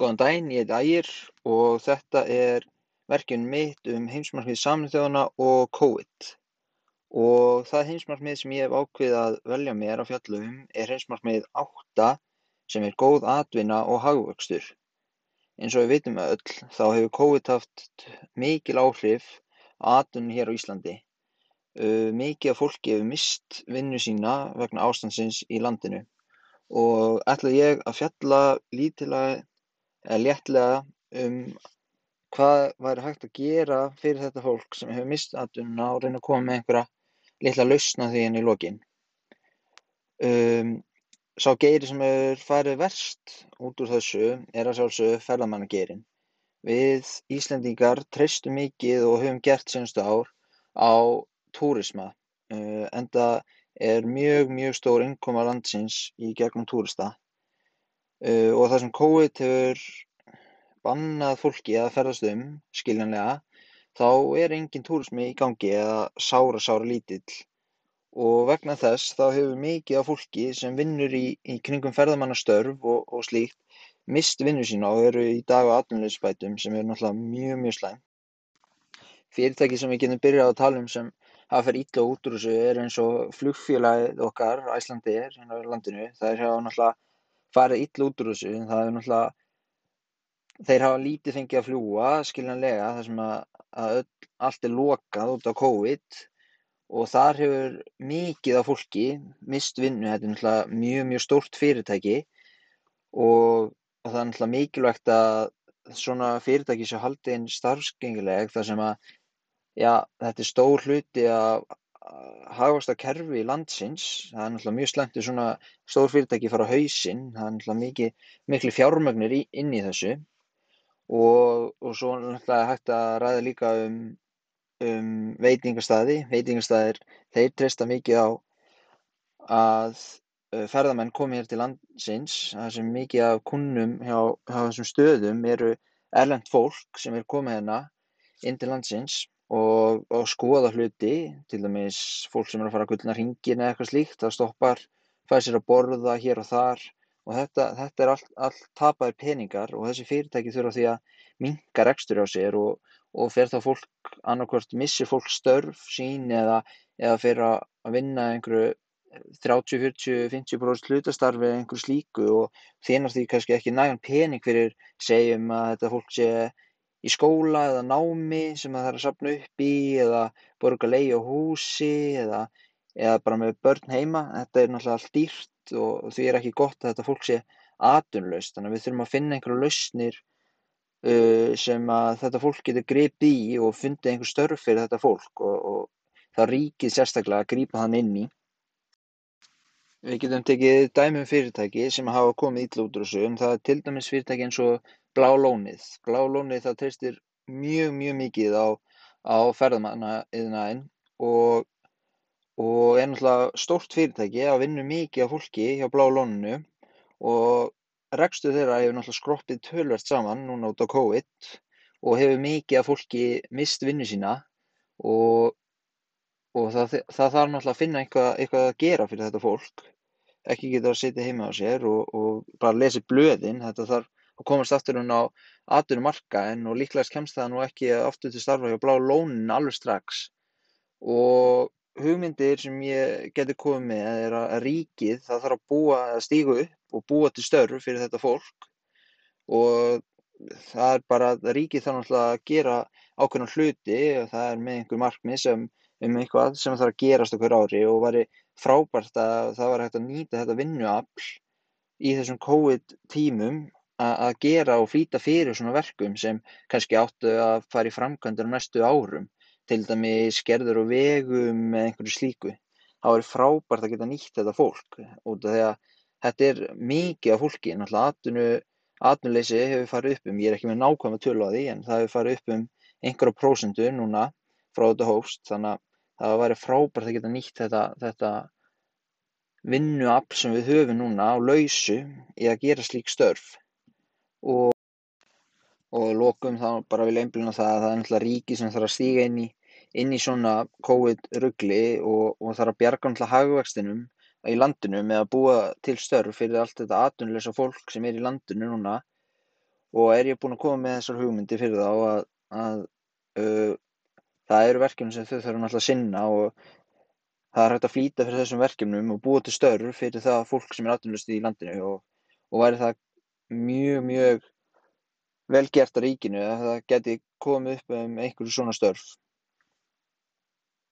Góðan daginn, ég heiti Ægir og þetta er verkefni mitt um heimsmarkmið Sameinuðu þjóðanna og COVID. Og það heimsmarkmið sem ég hef ákveðið að velja mér að fjalla um er heimsmarkmið 8 sem er góð atvinna og hagvöxtur. Eins og við vitum öll þá hefur COVID haft mikil áhrif á atvinnuna hér á Íslandi. Uh, mikið af fólki hefur mist vinnu sína vegna ástandsins í landinu og ætla ég að fjalla lítillega eða léttlega um hvað væri hægt að gera fyrir þetta fólk sem hefur misst atvinnuna og reyna að koma með einhverja litla lausn á því henni í lokin. Um, sá geiri sem hefur farið verst út úr þessu er að sjálfsögðu ferðamannageirin. Við Íslendingar treystum mikið og höfum gert senstu ár á túrisma uh, en það er mjög mjög stór innkoma landsins í gegnum túrista Uh, og þar sem COVID hefur bannað fólki að ferðast um, skiljanlega, þá er engin túrismi í gangi eða sára sára lítill og vegna þess þá hefur mikið af fólki sem vinnur í, í kringum ferðamannastörf og, og slíkt mist vinnu sína og eru í dag á atvinnuleysbætum sem er náttúrulega mjög mjög slæm. Fyrirtæki sem við getum byrjað að tala um sem hafa fyrir illa út úr þessu er eins og flugfélagið okkar, Æslandi er hérna á landinu, það er hjá náttúrulega farið illa út úr þessu. Það er náttúrulega þeir hafa lítið fengið að fljúa skiljanlega þar sem að, að öll, allt er lokað út á COVID. Og þar hefur mikið af fólki mist vinnu, þetta er náttúrulega mjög mjög stórt fyrirtæki. Og, og það er náttúrulega mikilvægt að svona fyrirtæki sé haldið inn starfsgengileg þar sem að já, þetta er stór hluti af hagvaxtarkerfi landsins, það er náttúrulega mjög slæmt ef svona stór fyrirtæki fara á hausinn, það er náttúrulega mikið, miklu fjármögnir í, inn í þessu. Og, og svo náttúrulega hægt að ræða líka um, um veitingastæði, veitingastæðir þeir treysta mikið á að ferðamenn komi hér til landsins, það sem mikið af kunnum hjá, hjá þessum stöðum eru erlend fólk sem er komið hérna inn til landsins og, og skoða hluti, til dæmis fólk sem er að fara að gullna hringin eða eitthvað slíkt, það stoppar, fæði sér að borða hér og þar. Og þetta, þetta er allt, allt tapaðir peningar og þessi fyrirtæki þurfa því að minka rekstur á sér og, og fer þá fólk annarkvært missir fólk störf sín eða, eða fer að vinna einhverju 30, 40, 50% hlutastarfi eða einhverju slíku og þénar því kannski ekki nægan pening fyrir segjum að þetta fólk sé í skóla eða námi sem það þarf að safna upp í eða borga leigi á húsi eða, eða bara með börn heima. Þetta er náttúrulega allt dýrt og því er ekki gott að þetta fólk sé atvinnulaust. Þannig að við þurfum að finna einhverja lausnir uh, sem að þetta fólk getur gripið í og fundið einhver störf fyrir þetta fólk og, og það ríkið sérstaklega að grípa þann inn í. Við getum tekið dæmi um fyrirtæki sem hafa komið en það er til dæmis fyrirtæki eins og Blá lónið. Blá lónið það treystir mjög mjög mikið á, á ferðamannaiðnaðinn og, og er náttúrulega stórt fyrirtæki að vinna mikið af fólki hjá Blá lóninu og rekstur þeirra hefur náttúrulega skroppið tölvert saman núna út á COVID og hefur mikið af fólki mist vinnu sína og, og það, það þarf náttúrulega að finna eitthvað, eitthvað að gera fyrir þetta fólk. Ekki geta að sitja heima á sér og, og bara lesa blöðin, þetta þarf og komast aftur hún á atvinnumarkaðinn og líklegast kemst það nú ekki aftur til starfa hjá Bláa lóninu alveg strax. Og hugmyndir sem ég geti komið er að ríkið það þarf að búa, að stígu upp og búa til störf fyrir þetta fólk. Og það er bara að ríkið þarf náttúrulega að gera ákveðna hluti og það er með einhver markmið sem um eitthvað sem þarf að gerast okkur ári. Og væri frábært að það var hægt að nýta þetta vinnuafl í þessum COVID tímum að gera og flýta fyrir svona verkum sem kannski áttu að fara í framkvæmdur á næstu árum, til dæmis skerður og vegum eða einhverju slíku. Það væri frábært að geta nýtt þetta fólk út af því að þetta er mikið af fólki, náttúrulega atvinnu, atvinnuleysi hefur farið upp um, ég er ekki með nákvæmlega tölu á því en það hefur farið upp um einhverja prósendu núna frá þetta hófst. Þannig að það væri frábært að geta nýtt þetta, þetta vinnuafl sem við höfum núna á lausu í að gera slík störf og og lokum þá bara vil einblina það að það er náttúrulega ríki sem þarf að stíga inn í, inn í svona COVID-ruggli og, og þarf að bjarga náttúrulega hagvextinum í landinu með að búa til störf fyrir allt þetta atvinnulegsa fólk sem er í landinu núna. Og er ég búin að koma með þessar hugmyndi fyrir þá að, að uh, það eru verkefnum sem þau þarf náttúrulega að sinna og það er hægt að flýta fyrir þessum verkefnum og búa til störf fyrir það fólk sem er atvinnulegst í landinu og, og væri það mjög, mjög vel gert af ríkinu að það geti komið upp um einhverju svona störf.